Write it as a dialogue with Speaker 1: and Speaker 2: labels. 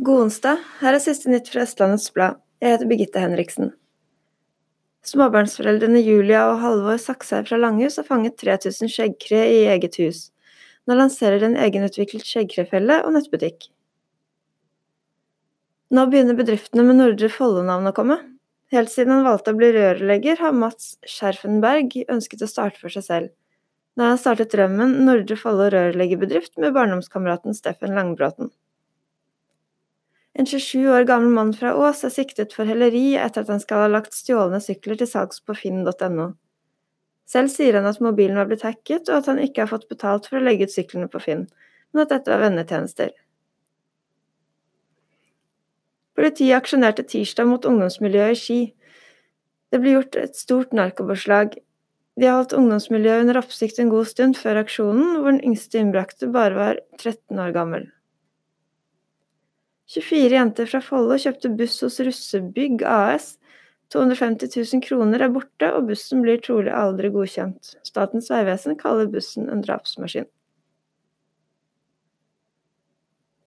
Speaker 1: God onsdag, her er siste nytt fra Østlandets Blad. Jeg heter Birgitte Henriksen. Småbarnsforeldrene Julia og Halvor Saksheim fra Langhus har fanget 3000 skjeggkre i eget hus. Nå lanserer de en egenutviklet skjeggkrefelle og nettbutikk. Nå begynner bedriftene med Nordre Follo-navn å komme. Helt siden han valgte å bli rørlegger, har Mats Scherfenberg ønsket å starte for seg selv. Nå har han startet drømmen Nordre Follo rørleggerbedrift med barndomskameraten Steffen Langbråten. En 27 år gammel mann fra Ås er siktet for helleri etter at han skal ha lagt stjålne sykler til salgs på finn.no. Selv sier han at mobilen var blitt hacket, og at han ikke har fått betalt for å legge ut syklene på Finn, men at dette var vennetjenester. Politiet aksjonerte tirsdag mot ungdomsmiljøet i Ski. Det ble gjort et stort narkobeslag. De har holdt ungdomsmiljøet under oppsikt en god stund før aksjonen, hvor den yngste innbrakte bare var 13 år gammel. 24 jenter fra Follo kjøpte buss hos Russebygg AS. 250 000 kroner er borte, og bussen blir trolig aldri godkjent. Statens vegvesen kaller bussen en drapsmaskin.